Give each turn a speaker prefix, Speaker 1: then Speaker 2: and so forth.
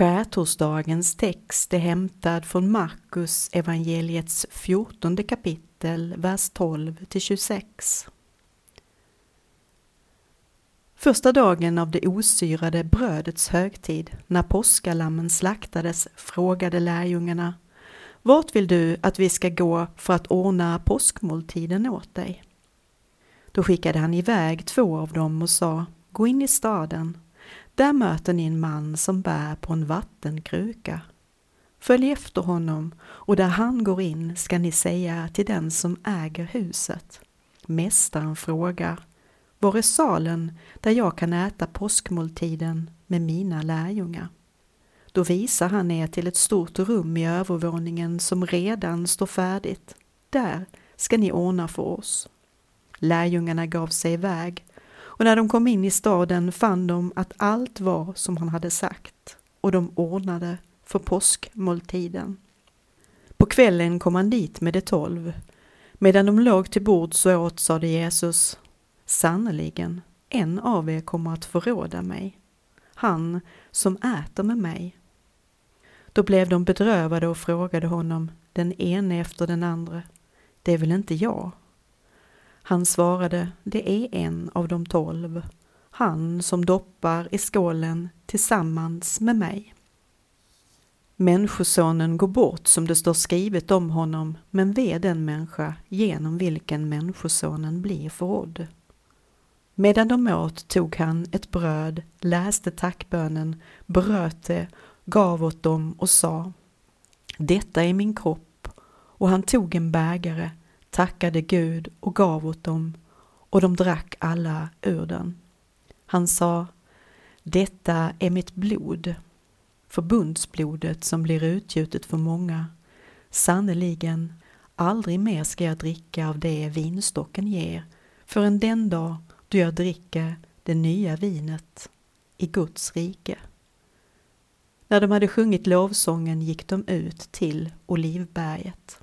Speaker 1: Skärtorsdagens text är hämtad från Markus evangeliets fjortonde kapitel, vers 12 till 26. Första dagen av det osyrade brödets högtid, när påskalammen slaktades, frågade lärjungarna Vart vill du att vi ska gå för att ordna påskmåltiden åt dig? Då skickade han iväg två av dem och sa Gå in i staden där möter ni en man som bär på en vattenkruka. Följ efter honom och där han går in ska ni säga till den som äger huset. Mästaren frågar, var är salen där jag kan äta påskmåltiden med mina lärjungar? Då visar han er till ett stort rum i övervåningen som redan står färdigt. Där ska ni ordna för oss. Lärjungarna gav sig iväg och när de kom in i staden fann de att allt var som han hade sagt och de ordnade för påskmåltiden. På kvällen kom han dit med de tolv. Medan de låg till bord så åt sade Jesus Sannerligen, en av er kommer att förråda mig, han som äter med mig. Då blev de bedrövade och frågade honom, den ene efter den andra, det är väl inte jag? Han svarade, det är en av de tolv, han som doppar i skålen tillsammans med mig. Människosonen går bort som det står skrivet om honom, men ve den människa genom vilken Människosonen blir förrådd. Medan de åt tog han ett bröd, läste tackbönen, bröt det, gav åt dem och sa Detta är min kropp, och han tog en bägare, tackade Gud och gav åt dem och de drack alla ur den. Han sa Detta är mitt blod, förbundsblodet som blir utgjutet för många. Sannerligen, aldrig mer ska jag dricka av det vinstocken ger förrän den dag då jag dricker det nya vinet i Guds rike. När de hade sjungit lovsången gick de ut till Olivberget.